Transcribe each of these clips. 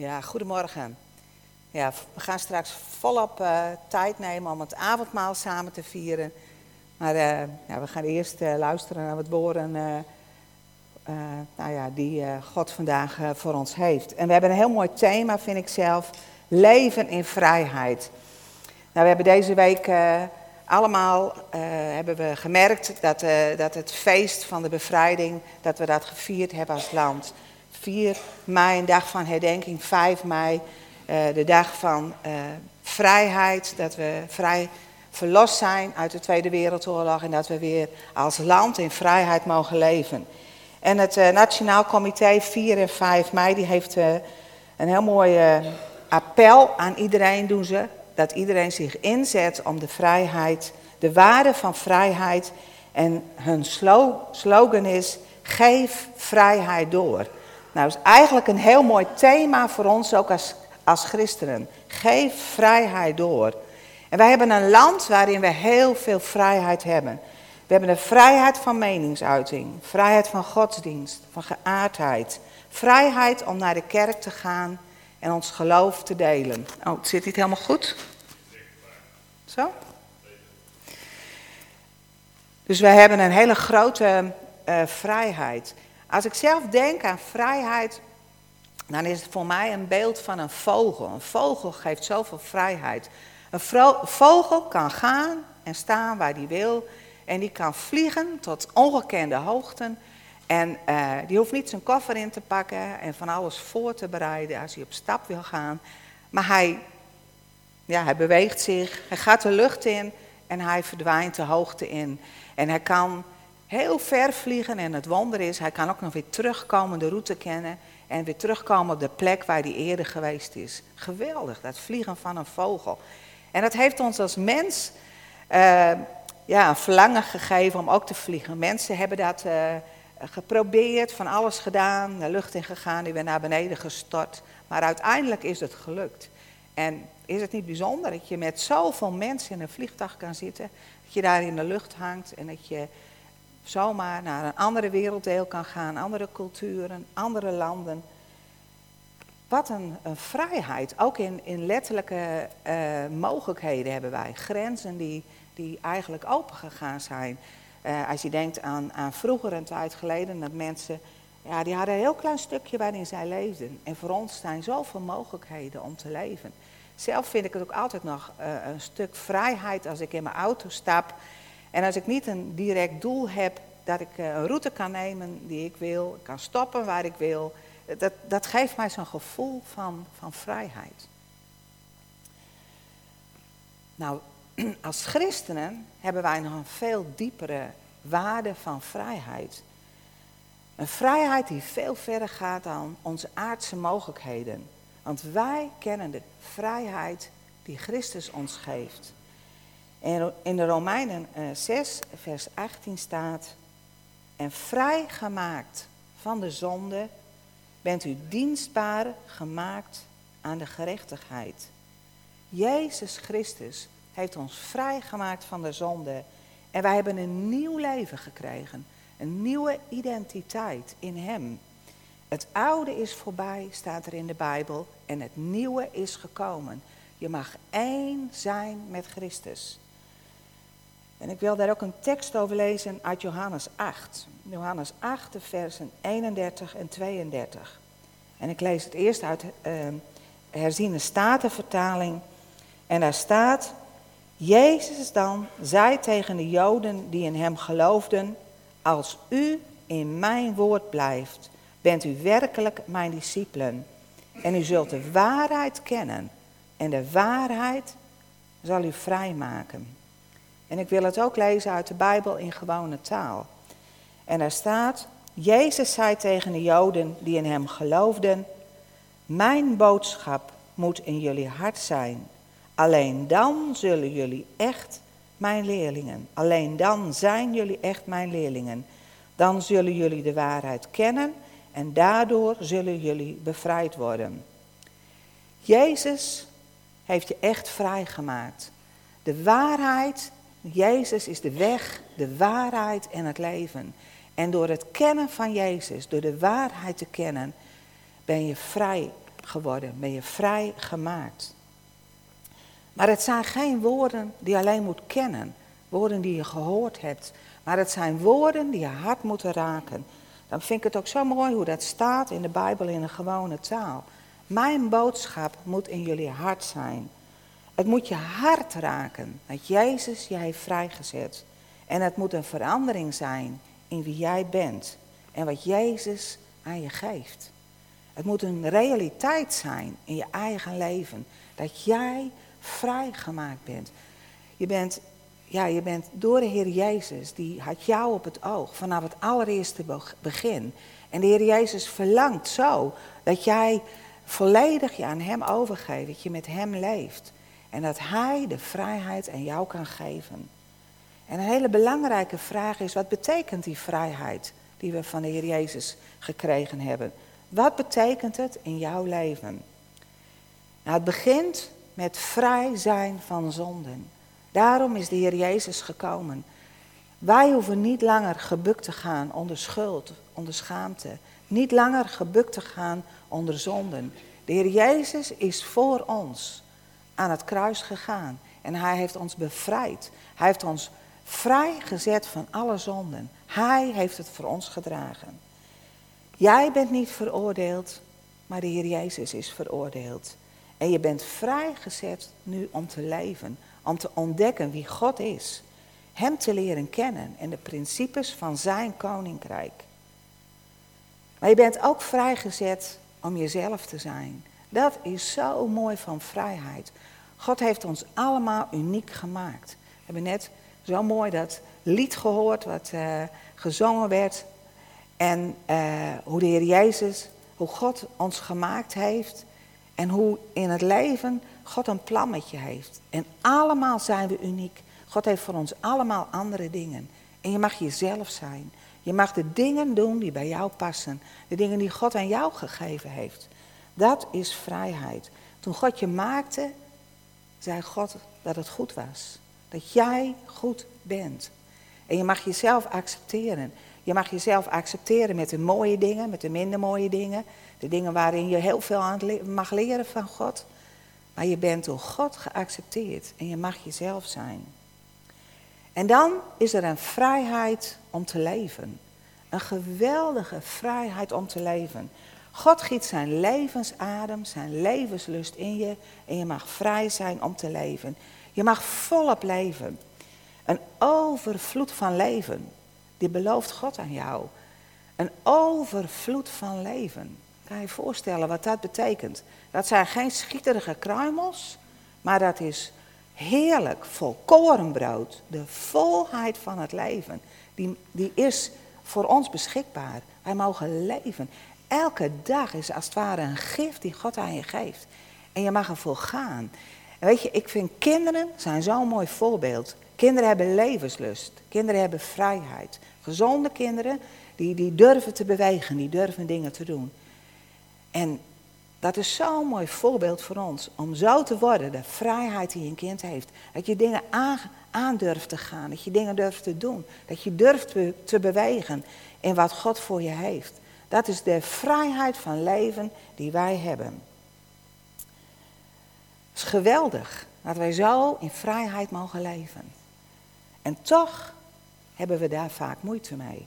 Ja, goedemorgen. Ja, we gaan straks volop uh, tijd nemen om het avondmaal samen te vieren. Maar uh, ja, we gaan eerst uh, luisteren naar wat woorden nou ja, die God vandaag voor ons heeft. En we hebben een heel mooi thema, vind ik zelf. Leven in vrijheid. Nou, we hebben deze week allemaal hebben we gemerkt dat, dat het feest van de bevrijding, dat we dat gevierd hebben als land. 4 mei, een dag van herdenking, 5 mei, uh, de dag van uh, vrijheid, dat we vrij verlost zijn uit de Tweede Wereldoorlog en dat we weer als land in vrijheid mogen leven. En het uh, Nationaal Comité 4 en 5 mei, die heeft een heel mooi appel aan iedereen doen ze, dat iedereen zich inzet om de vrijheid, de waarde van vrijheid en hun slogan is, geef vrijheid door. Nou, is eigenlijk een heel mooi thema voor ons ook als, als christenen. Geef vrijheid door. En wij hebben een land waarin we heel veel vrijheid hebben. We hebben de vrijheid van meningsuiting, vrijheid van godsdienst, van geaardheid. Vrijheid om naar de kerk te gaan en ons geloof te delen. Oh, het zit niet helemaal goed? Zo? Dus we hebben een hele grote uh, vrijheid. Als ik zelf denk aan vrijheid, dan is het voor mij een beeld van een vogel. Een vogel geeft zoveel vrijheid. Een vogel kan gaan en staan waar hij wil. En die kan vliegen tot ongekende hoogten. En uh, die hoeft niet zijn koffer in te pakken en van alles voor te bereiden als hij op stap wil gaan. Maar hij, ja, hij beweegt zich, hij gaat de lucht in en hij verdwijnt de hoogte in. En hij kan heel ver vliegen. En het wonder is, hij kan ook nog weer terugkomen, de route kennen. En weer terugkomen op de plek waar hij eerder geweest is. Geweldig, dat vliegen van een vogel. En dat heeft ons als mens uh, ja, een verlangen gegeven om ook te vliegen. Mensen hebben dat uh, geprobeerd, van alles gedaan, de lucht in gegaan, die weer naar beneden gestort. Maar uiteindelijk is het gelukt. En is het niet bijzonder dat je met zoveel mensen in een vliegtuig kan zitten, dat je daar in de lucht hangt en dat je zomaar naar een andere werelddeel kan gaan, andere culturen, andere landen. Wat een, vrijheid. Ook in, in letterlijke uh, mogelijkheden hebben wij. Grenzen die, die eigenlijk open gegaan zijn. Uh, als je denkt aan, aan vroeger een tijd geleden, dat mensen, ja, die hadden een heel klein stukje waarin zij leefden. En voor ons zijn zoveel mogelijkheden om te leven. Zelf vind ik het ook altijd nog uh, een stuk vrijheid als ik in mijn auto stap en als ik niet een direct doel heb dat ik eh, een route kan nemen die ik wil, kan stoppen waar ik wil, dat, dat geeft mij zo'n gevoel van, van vrijheid. Nou, als christenen hebben wij nog een veel diepere waarde van vrijheid. Een vrijheid die veel verder gaat dan onze aardse mogelijkheden. Want wij kennen de vrijheid die Christus ons geeft. En in de Romeinen 6, eh, vers 18 staat, en vrijgemaakt van de zonde bent u dienstbaar gemaakt aan de gerechtigheid. Jezus Christus heeft ons vrijgemaakt van de zonde en wij hebben een nieuw leven gekregen, een nieuwe identiteit in Hem. Het oude is voorbij, staat er in de Bijbel, en het nieuwe is gekomen. Je mag één zijn met Christus. En ik wil daar ook een tekst over lezen uit Johannes 8. Johannes 8, de versen 31 en 32. En ik lees het eerst uit uh, herziene statenvertaling. En daar staat, Jezus dan zei tegen de Joden die in hem geloofden, als u in mijn woord blijft, bent u werkelijk mijn discipelen. En u zult de waarheid kennen. En de waarheid zal u vrijmaken. En ik wil het ook lezen uit de Bijbel in gewone taal. En daar staat, Jezus zei tegen de Joden die in hem geloofden, mijn boodschap moet in jullie hart zijn. Alleen dan zullen jullie echt mijn leerlingen. Alleen dan zijn jullie echt mijn leerlingen. Dan zullen jullie de waarheid kennen en daardoor zullen jullie bevrijd worden. Jezus heeft je echt vrijgemaakt. De waarheid Jezus is de weg, de waarheid en het leven. En door het kennen van Jezus, door de waarheid te kennen, ben je vrij geworden, ben je vrij gemaakt. Maar het zijn geen woorden die je alleen moet kennen, woorden die je gehoord hebt, maar het zijn woorden die je hart moeten raken. Dan vind ik het ook zo mooi hoe dat staat in de Bijbel in een gewone taal. Mijn boodschap moet in jullie hart zijn. Het moet je hart raken dat Jezus jij heeft vrijgezet. En het moet een verandering zijn in wie jij bent en wat Jezus aan je geeft. Het moet een realiteit zijn in je eigen leven dat jij vrijgemaakt bent. Je bent, ja, je bent door de Heer Jezus, die had jou op het oog vanaf het allereerste begin. En de Heer Jezus verlangt zo dat jij volledig je aan Hem overgeeft, dat je met Hem leeft. En dat Hij de vrijheid aan jou kan geven. En een hele belangrijke vraag is, wat betekent die vrijheid die we van de Heer Jezus gekregen hebben? Wat betekent het in jouw leven? Nou, het begint met vrij zijn van zonden. Daarom is de Heer Jezus gekomen. Wij hoeven niet langer gebukt te gaan onder schuld, onder schaamte. Niet langer gebukt te gaan onder zonden. De Heer Jezus is voor ons aan het kruis gegaan. En hij heeft ons bevrijd. Hij heeft ons vrijgezet van alle zonden. Hij heeft het voor ons gedragen. Jij bent niet veroordeeld, maar de Heer Jezus is veroordeeld. En je bent vrijgezet nu om te leven, om te ontdekken wie God is. Hem te leren kennen en de principes van zijn koninkrijk. Maar je bent ook vrijgezet om jezelf te zijn. Dat is zo mooi van vrijheid. God heeft ons allemaal uniek gemaakt. We hebben net zo mooi dat lied gehoord wat uh, gezongen werd. En uh, hoe de Heer Jezus, hoe God ons gemaakt heeft. En hoe in het leven God een plan met je heeft. En allemaal zijn we uniek. God heeft voor ons allemaal andere dingen. En je mag jezelf zijn. Je mag de dingen doen die bij jou passen. De dingen die God aan jou gegeven heeft. Dat is vrijheid. Toen God je maakte, zei God dat het goed was. Dat jij goed bent. En je mag jezelf accepteren. Je mag jezelf accepteren met de mooie dingen, met de minder mooie dingen. De dingen waarin je heel veel aan mag leren van God. Maar je bent door God geaccepteerd en je mag jezelf zijn. En dan is er een vrijheid om te leven. Een geweldige vrijheid om te leven. God giet zijn levensadem, zijn levenslust in je en je mag vrij zijn om te leven. Je mag volop leven. Een overvloed van leven, die belooft God aan jou. Een overvloed van leven. Kan je je voorstellen wat dat betekent? Dat zijn geen schieterige kruimels, maar dat is heerlijk volkoren brood. De volheid van het leven, die, die is voor ons beschikbaar. Wij mogen leven. Elke dag is als het ware een gift die God aan je geeft. En je mag ervoor gaan. En weet je, ik vind kinderen zijn zo'n mooi voorbeeld. Kinderen hebben levenslust. Kinderen hebben vrijheid. Gezonde kinderen, die, die durven te bewegen, die durven dingen te doen. En dat is zo'n mooi voorbeeld voor ons. Om zo te worden, de vrijheid die een kind heeft. Dat je dingen aan, aan durft te gaan. Dat je dingen durft te doen. Dat je durft te, bewegen in wat God voor je heeft. Dat is de vrijheid van leven die wij hebben. Het is geweldig dat wij zo in vrijheid mogen leven. En toch hebben we daar vaak moeite mee.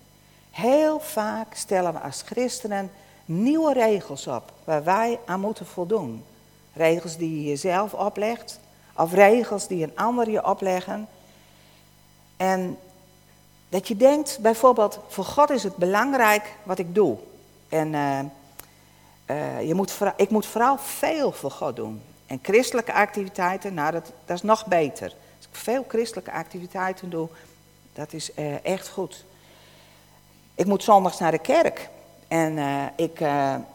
Heel vaak stellen we als christenen nieuwe regels op waar wij aan moeten voldoen. Regels die je jezelf oplegt of regels die een ander je opleggen. En dat je denkt bijvoorbeeld, voor God is het belangrijk wat ik doe. En uh, uh, je moet, ik moet vooral veel voor God doen. En christelijke activiteiten, nou dat, dat is nog beter. Als ik veel christelijke activiteiten doe, dat is uh, echt goed. Ik moet zondags naar de kerk. En ik,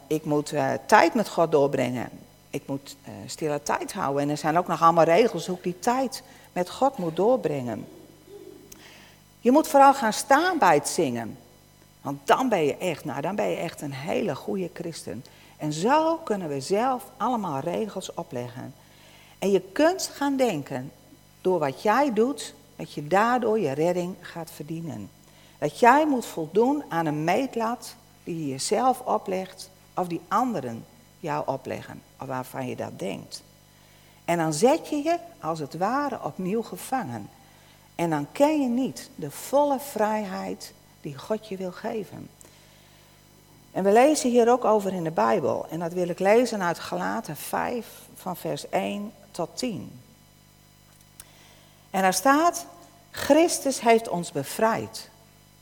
ik moet tijd met God doorbrengen. Ik moet stille tijd houden. En er zijn ook nog allemaal regels hoe ik die tijd met God moet doorbrengen. Je moet vooral gaan staan bij het zingen. Want dan ben je echt, nou dan ben je echt een hele goede christen. En zo kunnen we zelf allemaal regels opleggen. En je kunt gaan denken, door wat jij doet, dat je daardoor je redding gaat verdienen. Dat jij moet voldoen aan een meetlat die je jezelf oplegt of die anderen jou opleggen, of waarvan je dat denkt. En dan zet je je als het ware opnieuw gevangen. En dan ken je niet de volle vrijheid die God je wil geven. En we lezen hier ook over in de Bijbel. En dat wil ik lezen uit Galaten 5 van vers 1 tot 10. En daar staat, Christus heeft ons bevrijd,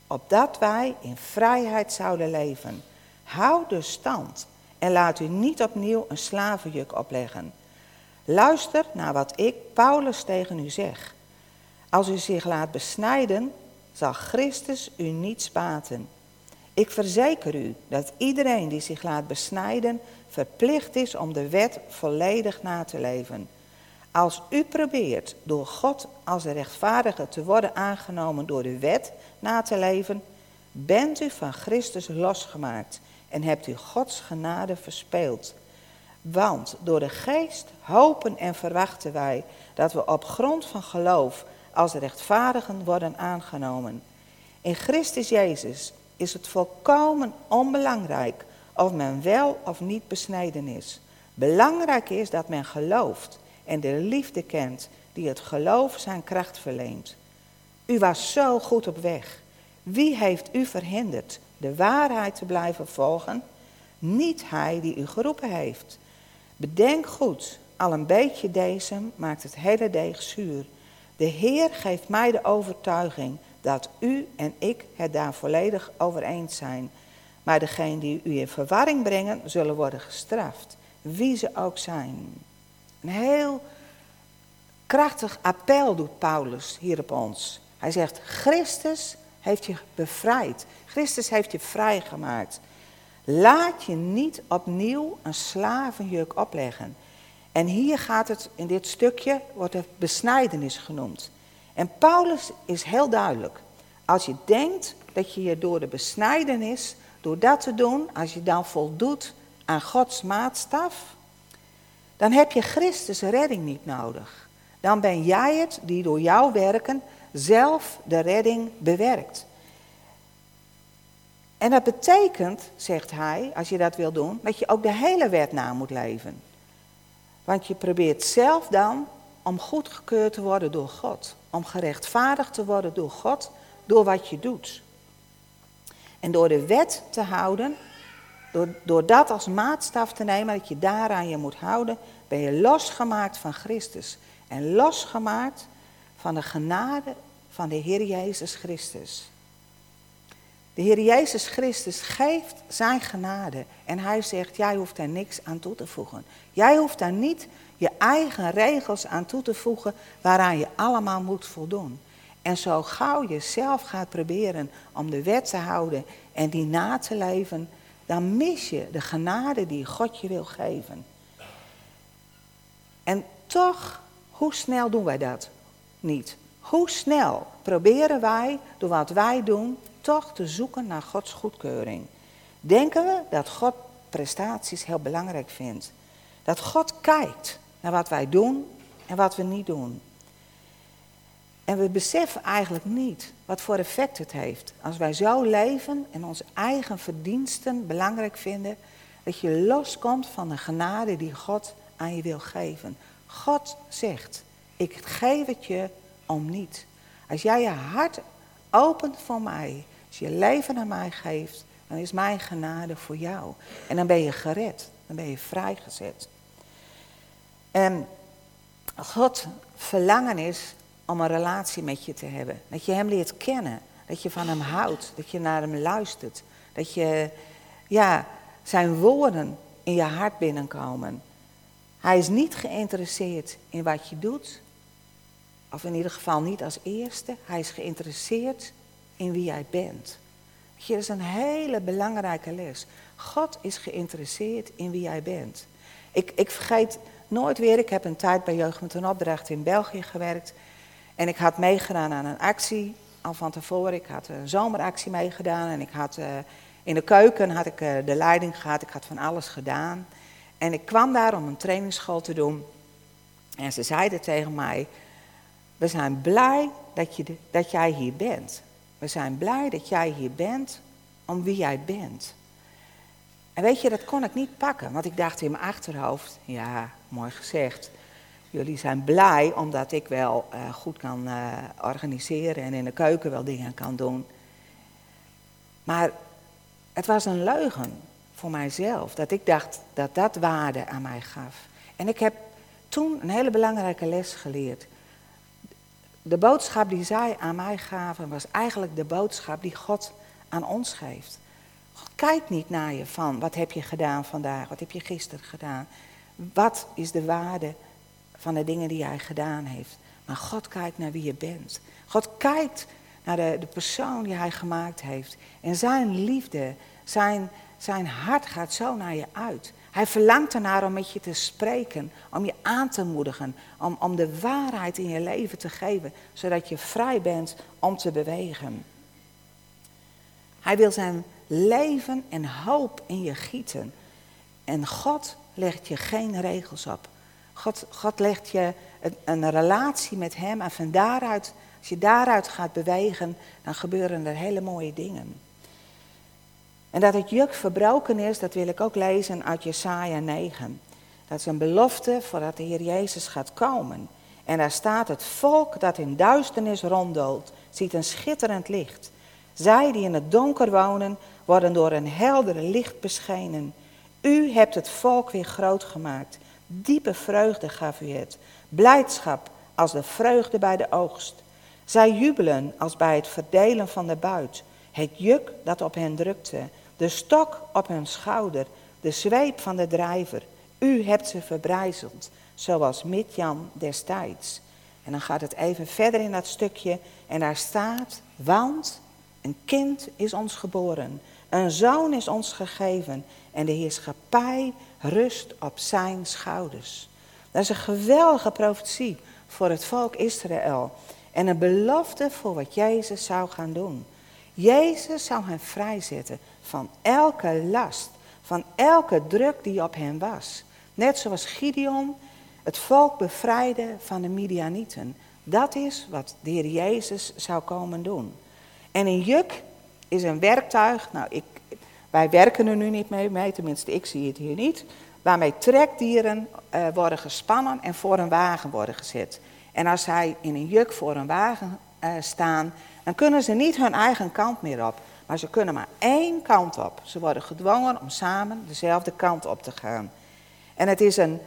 opdat wij in vrijheid zouden leven. Houd dus stand en laat u niet opnieuw een slavenjuk opleggen. Luister naar wat ik, Paulus, tegen u zeg. Als u zich laat besnijden, zal Christus u niet spaten. Ik verzeker u dat iedereen die zich laat besnijden verplicht is om de wet volledig na te leven. Als u probeert door God als rechtvaardige te worden aangenomen door de wet na te leven, bent u van Christus losgemaakt en hebt u Gods genade verspeeld. Want door de geest hopen en verwachten wij dat we op grond van geloof als rechtvaardigen worden aangenomen. In Christus Jezus is het volkomen onbelangrijk of men wel of niet besneden is. Belangrijk is dat men gelooft en de liefde kent die het geloof zijn kracht verleent. U was zo goed op weg. Wie heeft u verhinderd de waarheid te blijven volgen? Niet hij die u geroepen heeft. Bedenk goed, al een beetje deze maakt het hele deeg zuur. De Heer geeft mij de overtuiging dat u en ik het daar volledig over eens zijn. Maar degenen die u in verwarring brengen, zullen worden gestraft, wie ze ook zijn. Een heel krachtig appel doet Paulus hier op ons. Hij zegt, Christus heeft je bevrijd. Christus heeft je vrijgemaakt. Laat je niet opnieuw een slavenjuk opleggen. En hier gaat het, in dit stukje, wordt het besnijdenis genoemd. En Paulus is heel duidelijk. Als je denkt dat je je door de besnijdenis, door dat te doen, als je dan voldoet aan Gods maatstaf, dan heb je Christus redding niet nodig. Dan ben jij het die door jouw werken zelf de redding bewerkt. En dat betekent, zegt hij, als je dat wil doen, dat je ook de hele wet na moet leven. Want je probeert zelf dan om goedgekeurd te worden door God. Om gerechtvaardigd te worden door God, door wat je doet. En door de wet te houden, door, door dat als maatstaf te nemen, dat je daaraan je moet houden, ben je losgemaakt van Christus. En losgemaakt van de genade van de Heer Jezus Christus. De Heer Jezus Christus geeft zijn genade en hij zegt, jij hoeft daar niks aan toe te voegen. Jij hoeft daar niet je eigen regels aan toe te voegen waaraan je allemaal moet voldoen. En zo gauw je zelf gaat proberen om de wet te houden en die na te leven, dan mis je de genade die God je wil geven. En toch, hoe snel doen wij dat niet? Hoe snel proberen wij, door wat wij doen, toch te zoeken naar Gods goedkeuring? Denken we dat God prestaties heel belangrijk vindt? Dat God kijkt naar wat wij doen en wat we niet doen. En we beseffen eigenlijk niet wat voor effect het heeft. Als wij zo leven en onze eigen verdiensten belangrijk vinden, dat je loskomt van de genade die God aan je wil geven. God zegt, ik geef het je om niet. Als jij je hart opent voor mij, als je leven aan mij geeft, dan is mijn genade voor jou. En dan ben je gered, dan ben je vrijgezet. En God verlangen is om een relatie met je te hebben. Dat je hem leert kennen, dat je van hem houdt, dat je naar hem luistert. Dat je, ja, zijn woorden in je hart binnenkomen. Hij is niet geïnteresseerd in wat je doet, of in ieder geval niet als eerste. Hij is geïnteresseerd in wie jij bent. Dat is een hele belangrijke les. God is geïnteresseerd in wie jij bent. Ik, ik vergeet nooit weer, ik heb een tijd bij Jeugd met een opdracht in België gewerkt. En ik had meegedaan aan een actie, al van tevoren. Ik had een zomeractie meegedaan en ik had, uh, in de keuken had ik uh, de leiding gehad. Ik had van alles gedaan. En ik kwam daar om een trainingsschool te doen. En ze zeiden tegen mij, we zijn blij dat, je dat jij hier bent. We zijn blij dat jij hier bent om wie jij bent. En weet je, dat kon ik niet pakken, want ik dacht in mijn achterhoofd, ja, mooi gezegd. Jullie zijn blij omdat ik wel uh, goed kan uh, organiseren en in de keuken wel dingen kan doen. Maar het was een leugen voor mijzelf, dat ik dacht dat dat waarde aan mij gaf. En ik heb toen een hele belangrijke les geleerd. De boodschap die zij aan mij gaven was eigenlijk de boodschap die God aan ons geeft. God kijkt niet naar je van wat heb je gedaan vandaag, wat heb je gisteren gedaan. Wat is de waarde van de dingen die hij gedaan heeft. Maar God kijkt naar wie je bent. God kijkt naar de, de persoon die hij gemaakt heeft. En zijn liefde, zijn, zijn hart gaat zo naar je uit. Hij verlangt ernaar om met je te spreken, om je aan te moedigen, om, om de waarheid in je leven te geven, zodat je vrij bent om te bewegen. Hij wil zijn leven en hoop in je gieten. En God legt je geen regels op. God, God legt je een, een, relatie met Hem en van daaruit, als je daaruit gaat bewegen, dan gebeuren er hele mooie dingen. En dat het juk verbroken is, dat wil ik ook lezen uit Jesaja 9. Dat is een belofte voordat de Heer Jezus gaat komen. En daar staat het volk dat in duisternis ronddoolt, ziet een schitterend licht. Zij die in het donker wonen, worden door een helder licht beschenen. U hebt het volk weer groot gemaakt. Diepe vreugde gaf u het. Blijdschap als de vreugde bij de oogst. Zij jubelen als bij het verdelen van de buit. Het juk dat op hen drukte. De stok op hun schouder. De zweep van de drijver. U hebt ze verbrijzeld, zoals Midjan destijds. En dan gaat het even verder in dat stukje. En daar staat, want een kind is ons geboren. Een zoon is ons gegeven. En de heerschappij rust op zijn schouders. Dat is een geweldige profetie voor het volk Israël. En een belofte voor wat Jezus zou gaan doen. Jezus zou hen vrijzetten van elke last, van elke druk die op hen was. Net zoals Gideon het volk bevrijdde van de Midianieten. Dat is wat de Heer Jezus zou komen doen. En een juk is een werktuig. Nou, ik, wij werken er nu niet mee, mee, tenminste ik zie het hier niet. Waarmee trekdieren uh, worden gespannen en voor een wagen worden gezet. En als zij in een juk voor een wagen uh, staan, dan kunnen ze niet hun eigen kant meer op. Maar ze kunnen maar één kant op. Ze worden gedwongen om samen dezelfde kant op te gaan. En het is een,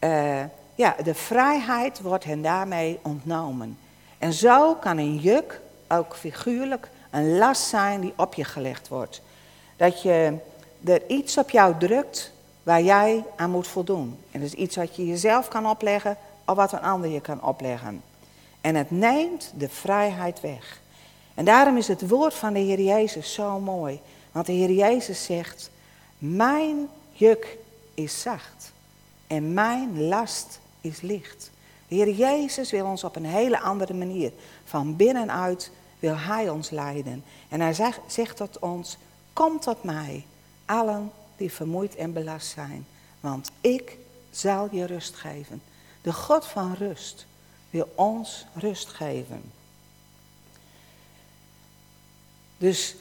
uh, ja, de vrijheid wordt hen daarmee ontnomen. En zo kan een juk ook figuurlijk een last zijn die op je gelegd wordt. Dat je er iets op jou drukt waar jij aan moet voldoen. En dat is iets wat je jezelf kan opleggen of wat een ander je kan opleggen. En het neemt de vrijheid weg. En daarom is het woord van de Heer Jezus zo mooi. Want de Heer Jezus zegt, mijn juk is zacht en mijn last is licht. De Heer Jezus wil ons op een hele andere manier, van binnenuit wil Hij ons leiden. En Hij zegt, tot ons, kom tot mij, allen die vermoeid en belast zijn, want ik zal je rust geven. De God van rust wil ons rust geven. Dus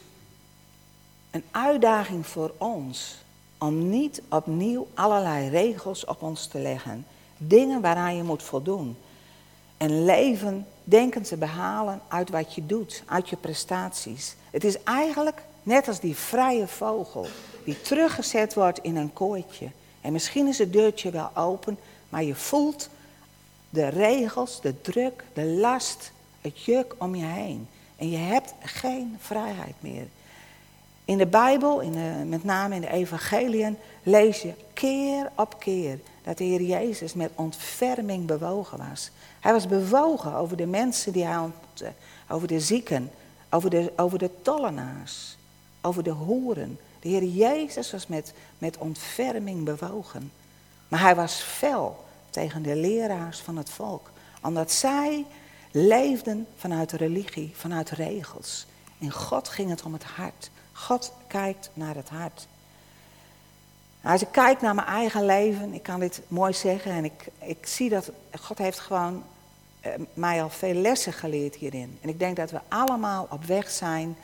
een uitdaging voor ons om niet opnieuw allerlei regels op ons te leggen. Dingen waaraan je moet voldoen. En leven denken te behalen uit wat je doet, uit je prestaties. Het is eigenlijk net als die vrije vogel die teruggezet wordt in een kooitje. En misschien is het deurtje wel open, maar je voelt de regels, de druk, de last, het juk om je heen. En je hebt geen vrijheid meer. In de Bijbel, in de, met name in de evangeliën, lees je keer op keer dat de Heer Jezus met ontferming bewogen was. Hij was bewogen over de mensen die hij ontmoette, over de zieken, over de, over de tollenaars, over de hoeren. De Heer Jezus was met, met ontferming bewogen. Maar hij was fel tegen de leraars van het volk, omdat zij leefden vanuit religie, vanuit regels. In God ging het om het hart. God kijkt naar het hart. Als ik kijk naar mijn eigen leven, ik kan dit mooi zeggen en ik, ik zie dat God heeft gewoon eh, mij al veel lessen geleerd hierin. En ik denk dat we allemaal op weg zijn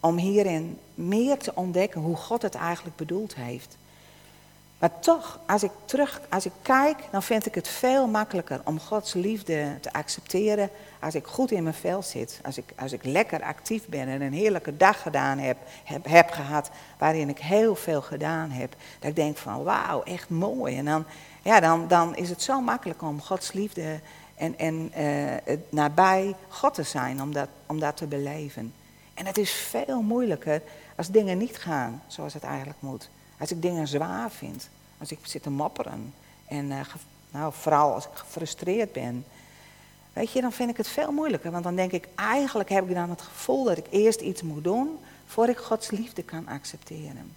om hierin meer te ontdekken hoe God het eigenlijk bedoeld heeft. Maar toch, als ik terug, als ik kijk, dan vind ik het veel makkelijker om Gods liefde te accepteren als ik goed in mijn vel zit. Als ik, als ik lekker actief ben en een heerlijke dag gedaan heb, heb, heb gehad, waarin ik heel veel gedaan heb. Dat ik denk van wauw, echt mooi. En dan, ja, dan, dan is het zo makkelijk om Gods liefde en, en uh, nabij God te zijn, om dat, om dat te beleven. En het is veel moeilijker als dingen niet gaan zoals het eigenlijk moet. Als ik dingen zwaar vind. Als ik zit te mopperen. En uh, nou, vooral als ik gefrustreerd ben. Weet je, dan vind ik het veel moeilijker. Want dan denk ik, eigenlijk heb ik dan het gevoel dat ik eerst iets moet doen voor ik Gods liefde kan accepteren.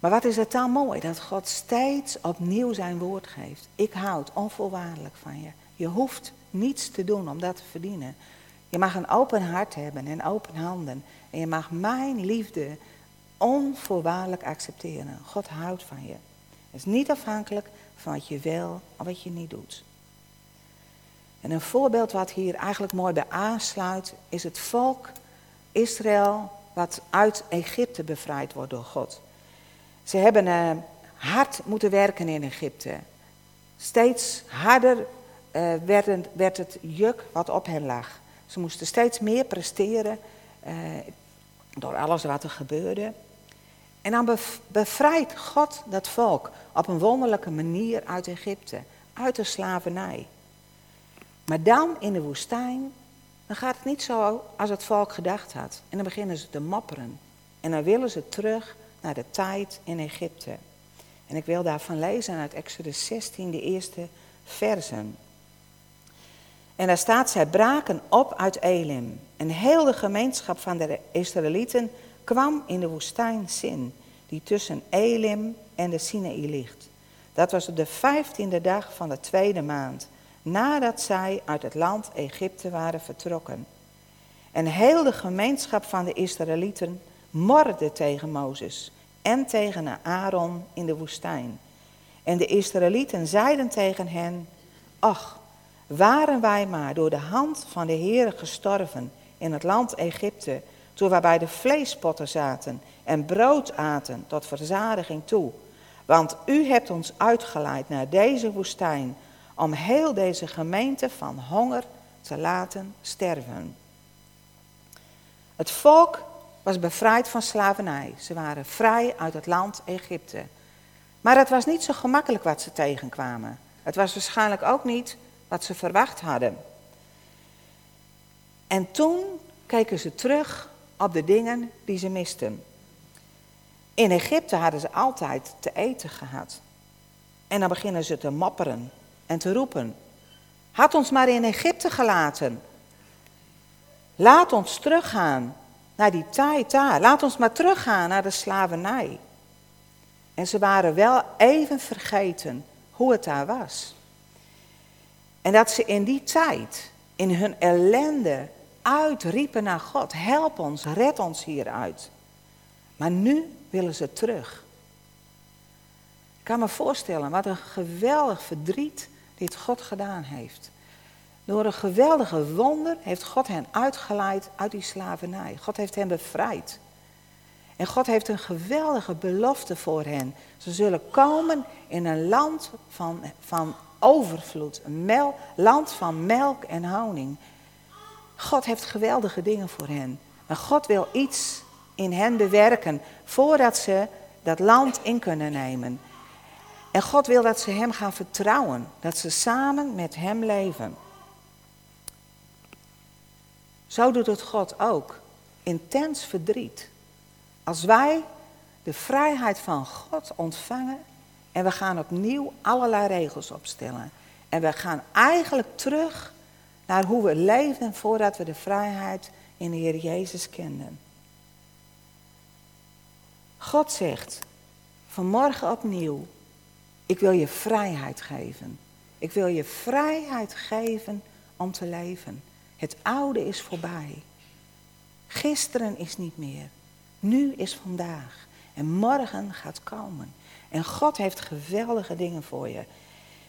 Maar wat is het dan mooi dat God steeds opnieuw zijn woord geeft. Ik houd onvoorwaardelijk van je. Je hoeft niets te doen om dat te verdienen. Je mag een open hart hebben en open handen. En je mag mijn liefde onvoorwaardelijk accepteren. God houdt van je. Het is niet afhankelijk van wat je wil of wat je niet doet. En een voorbeeld wat hier eigenlijk mooi bij aansluit, is het volk Israël wat uit Egypte bevrijd wordt door God. Ze hebben uh, hard moeten werken in Egypte. Steeds harder uh, werd, het, juk wat op hen lag. Ze moesten steeds meer presteren uh, door alles wat er gebeurde. En dan bevrijdt God dat volk op een wonderlijke manier uit Egypte, uit de slavernij. Maar dan in de woestijn, dan gaat het niet zo als het volk gedacht had. En dan beginnen ze te mopperen. En dan willen ze terug naar de tijd in Egypte. En ik wil daarvan lezen uit Exodus 16, de eerste versen. En daar staat, zij braken op uit Elim. En heel de gemeenschap van de Israëlieten kwam in de woestijn Sin, die tussen Elim en de Sinaï ligt. Dat was op de vijftiende dag van de tweede maand, nadat zij uit het land Egypte waren vertrokken. En heel de gemeenschap van de Israëlieten morde tegen Mozes en tegen Aaron in de woestijn. En de Israëlieten zeiden tegen hen, ach, waren wij maar door de hand van de Heere gestorven in het land Egypte, toen wij de vleespotten zaten en brood aten tot verzadiging toe. Want u hebt ons uitgeleid naar deze woestijn om heel deze gemeente van honger te laten sterven. Het volk was bevrijd van slavernij. Ze waren vrij uit het land Egypte. Maar het was niet zo gemakkelijk wat ze tegenkwamen. Het was waarschijnlijk ook niet wat ze verwacht hadden. En toen keken ze terug op de dingen die ze misten. In Egypte hadden ze altijd te eten gehad. En dan beginnen ze te mopperen en te roepen. Had ons maar in Egypte gelaten. Laat ons teruggaan naar die tijd daar. Laat ons maar teruggaan naar de slavernij. En ze waren wel even vergeten hoe het daar was. En dat ze in die tijd, in hun ellende, uitriepen naar God. Help ons, red ons hieruit. Maar nu willen ze terug. Ik kan me voorstellen wat een geweldig verdriet dit God gedaan heeft. Door een geweldige wonder heeft God hen uitgeleid uit die slavernij. God heeft hen bevrijd. En God heeft een geweldige belofte voor hen. Ze zullen komen in een land van, van overvloed. Een land van melk en honing. God heeft geweldige dingen voor hen. Maar God wil iets in hen bewerken voordat ze dat land in kunnen nemen. En God wil dat ze Hem gaan vertrouwen, dat ze samen met Hem leven. Zo doet het God ook. Intens verdriet. Als wij de vrijheid van God ontvangen en we gaan opnieuw allerlei regels opstellen. En we gaan eigenlijk terug naar hoe we leefden voordat we de vrijheid in de Heer Jezus kenden. God zegt vanmorgen opnieuw, ik wil je vrijheid geven. Ik wil je vrijheid geven om te leven. Het oude is voorbij. Gisteren is niet meer. Nu is vandaag. En morgen gaat komen. En God heeft geweldige dingen voor je.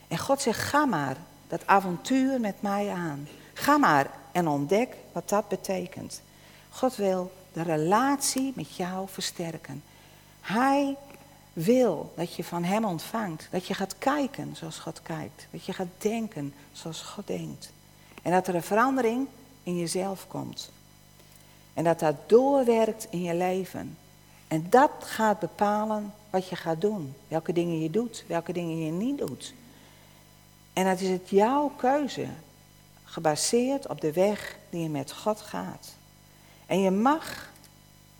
En God zegt, ga maar dat avontuur met mij aan. Ga maar en ontdek wat dat betekent. God wil de relatie met jou versterken. Hij wil dat je van Hem ontvangt. Dat je gaat kijken zoals God kijkt. Dat je gaat denken zoals God denkt. En dat er een verandering in jezelf komt. En dat dat doorwerkt in je leven. En dat gaat bepalen wat je gaat doen. Welke dingen je doet, welke dingen je niet doet. En dat is het jouw keuze. Gebaseerd op de weg die je met God gaat. En je mag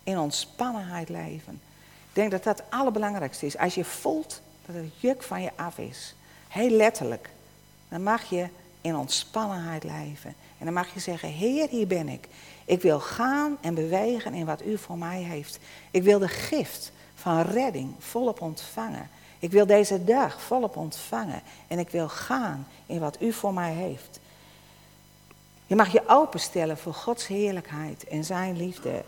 in ontspannenheid leven. Ik denk dat dat het allerbelangrijkste is. Als je voelt dat het juk van je af is, heel letterlijk, dan mag je in ontspannenheid leven. En dan mag je zeggen, Heer, hier ben ik. Ik wil gaan en bewegen in wat u voor mij heeft. Ik wil de gift van redding volop ontvangen. Ik wil deze dag volop ontvangen. En ik wil gaan in wat u voor mij heeft. Je mag je openstellen voor Gods heerlijkheid en zijn liefde.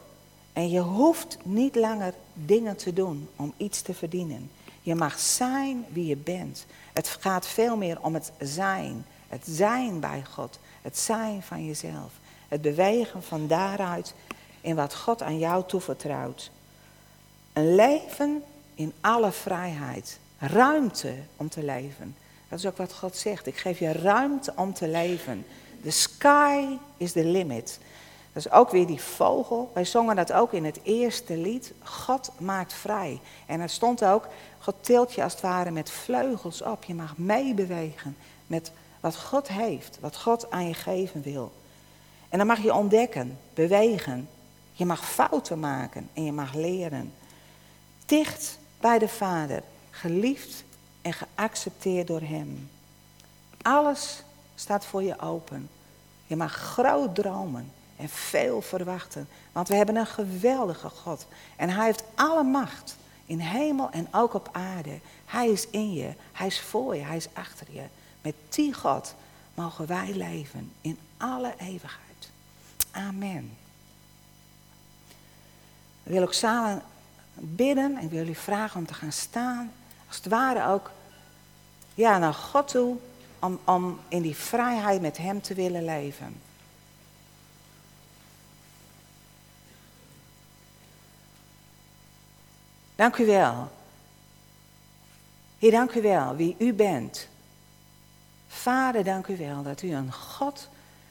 En je hoeft niet langer dingen te doen om iets te verdienen. Je mag zijn wie je bent. Het gaat veel meer om het zijn. Het zijn bij God. Het zijn van jezelf. Het bewegen van daaruit in wat God aan jou toevertrouwt. Een leven in alle vrijheid. Ruimte om te leven. Dat is ook wat God zegt. Ik geef je ruimte om te leven. The sky is the limit. Dat is ook weer die vogel. Wij zongen dat ook in het eerste lied. God maakt vrij. En er stond ook, God tilt je als het ware met vleugels op. Je mag meebewegen met wat God heeft, wat God aan je geven wil. En dan mag je ontdekken, bewegen. Je mag fouten maken en je mag leren. Dicht bij de Vader, geliefd en geaccepteerd door Hem. Alles staat voor je open. Je mag groot dromen en veel verwachten. Want we hebben een geweldige God. En Hij heeft alle macht in hemel en ook op aarde. Hij is in je, Hij is voor je, Hij is achter je. Met die God mogen wij leven in alle eeuwigheid. Amen. We willen ook samen bidden en ik wil jullie vragen om te gaan staan. Als het ware ook ja, naar God toe om, om in die vrijheid met Hem te willen leven. Dank u wel. Heer, dank u wel wie u bent. Vader, dank u wel dat u een God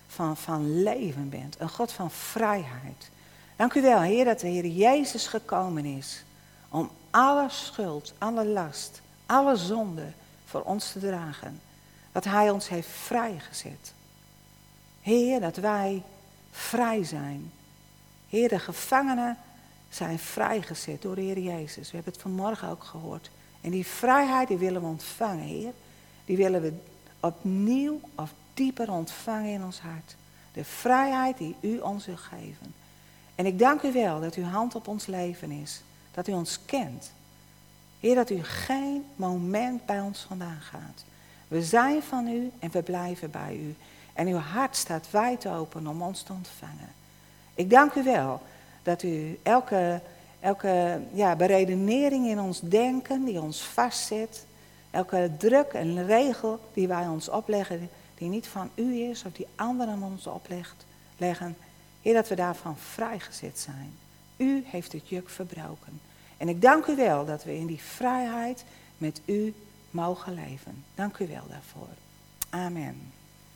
van, van leven bent. Een God van vrijheid. Dank u wel, Heer, dat de Heer Jezus gekomen is om alle schuld, alle last, alle zonde voor ons te dragen. Dat Hij ons heeft vrijgezet. Heer, dat wij vrij zijn. Heer, de gevangenen zijn vrijgezet door Heer Jezus. We hebben het vanmorgen ook gehoord. En die vrijheid die willen we ontvangen, Heer. Die willen we opnieuw of dieper ontvangen in ons hart. De vrijheid die u ons wil geven. En ik dank u wel dat uw hand op ons leven is. Dat u ons kent. Heer, dat u geen moment bij ons vandaan gaat. We zijn van u en we blijven bij u. En uw hart staat wijd open om ons te ontvangen. Ik dank u wel dat u elke, elke ja, beredenering in ons denken die ons vastzet, elke druk en regel die wij ons opleggen, die niet van u is of die anderen ons oplegt, leggen, Heer, dat we daarvan vrijgezet zijn. U heeft het juk verbroken. En ik dank u wel dat we in die vrijheid met u mogen leven. Dank u wel daarvoor. Amen.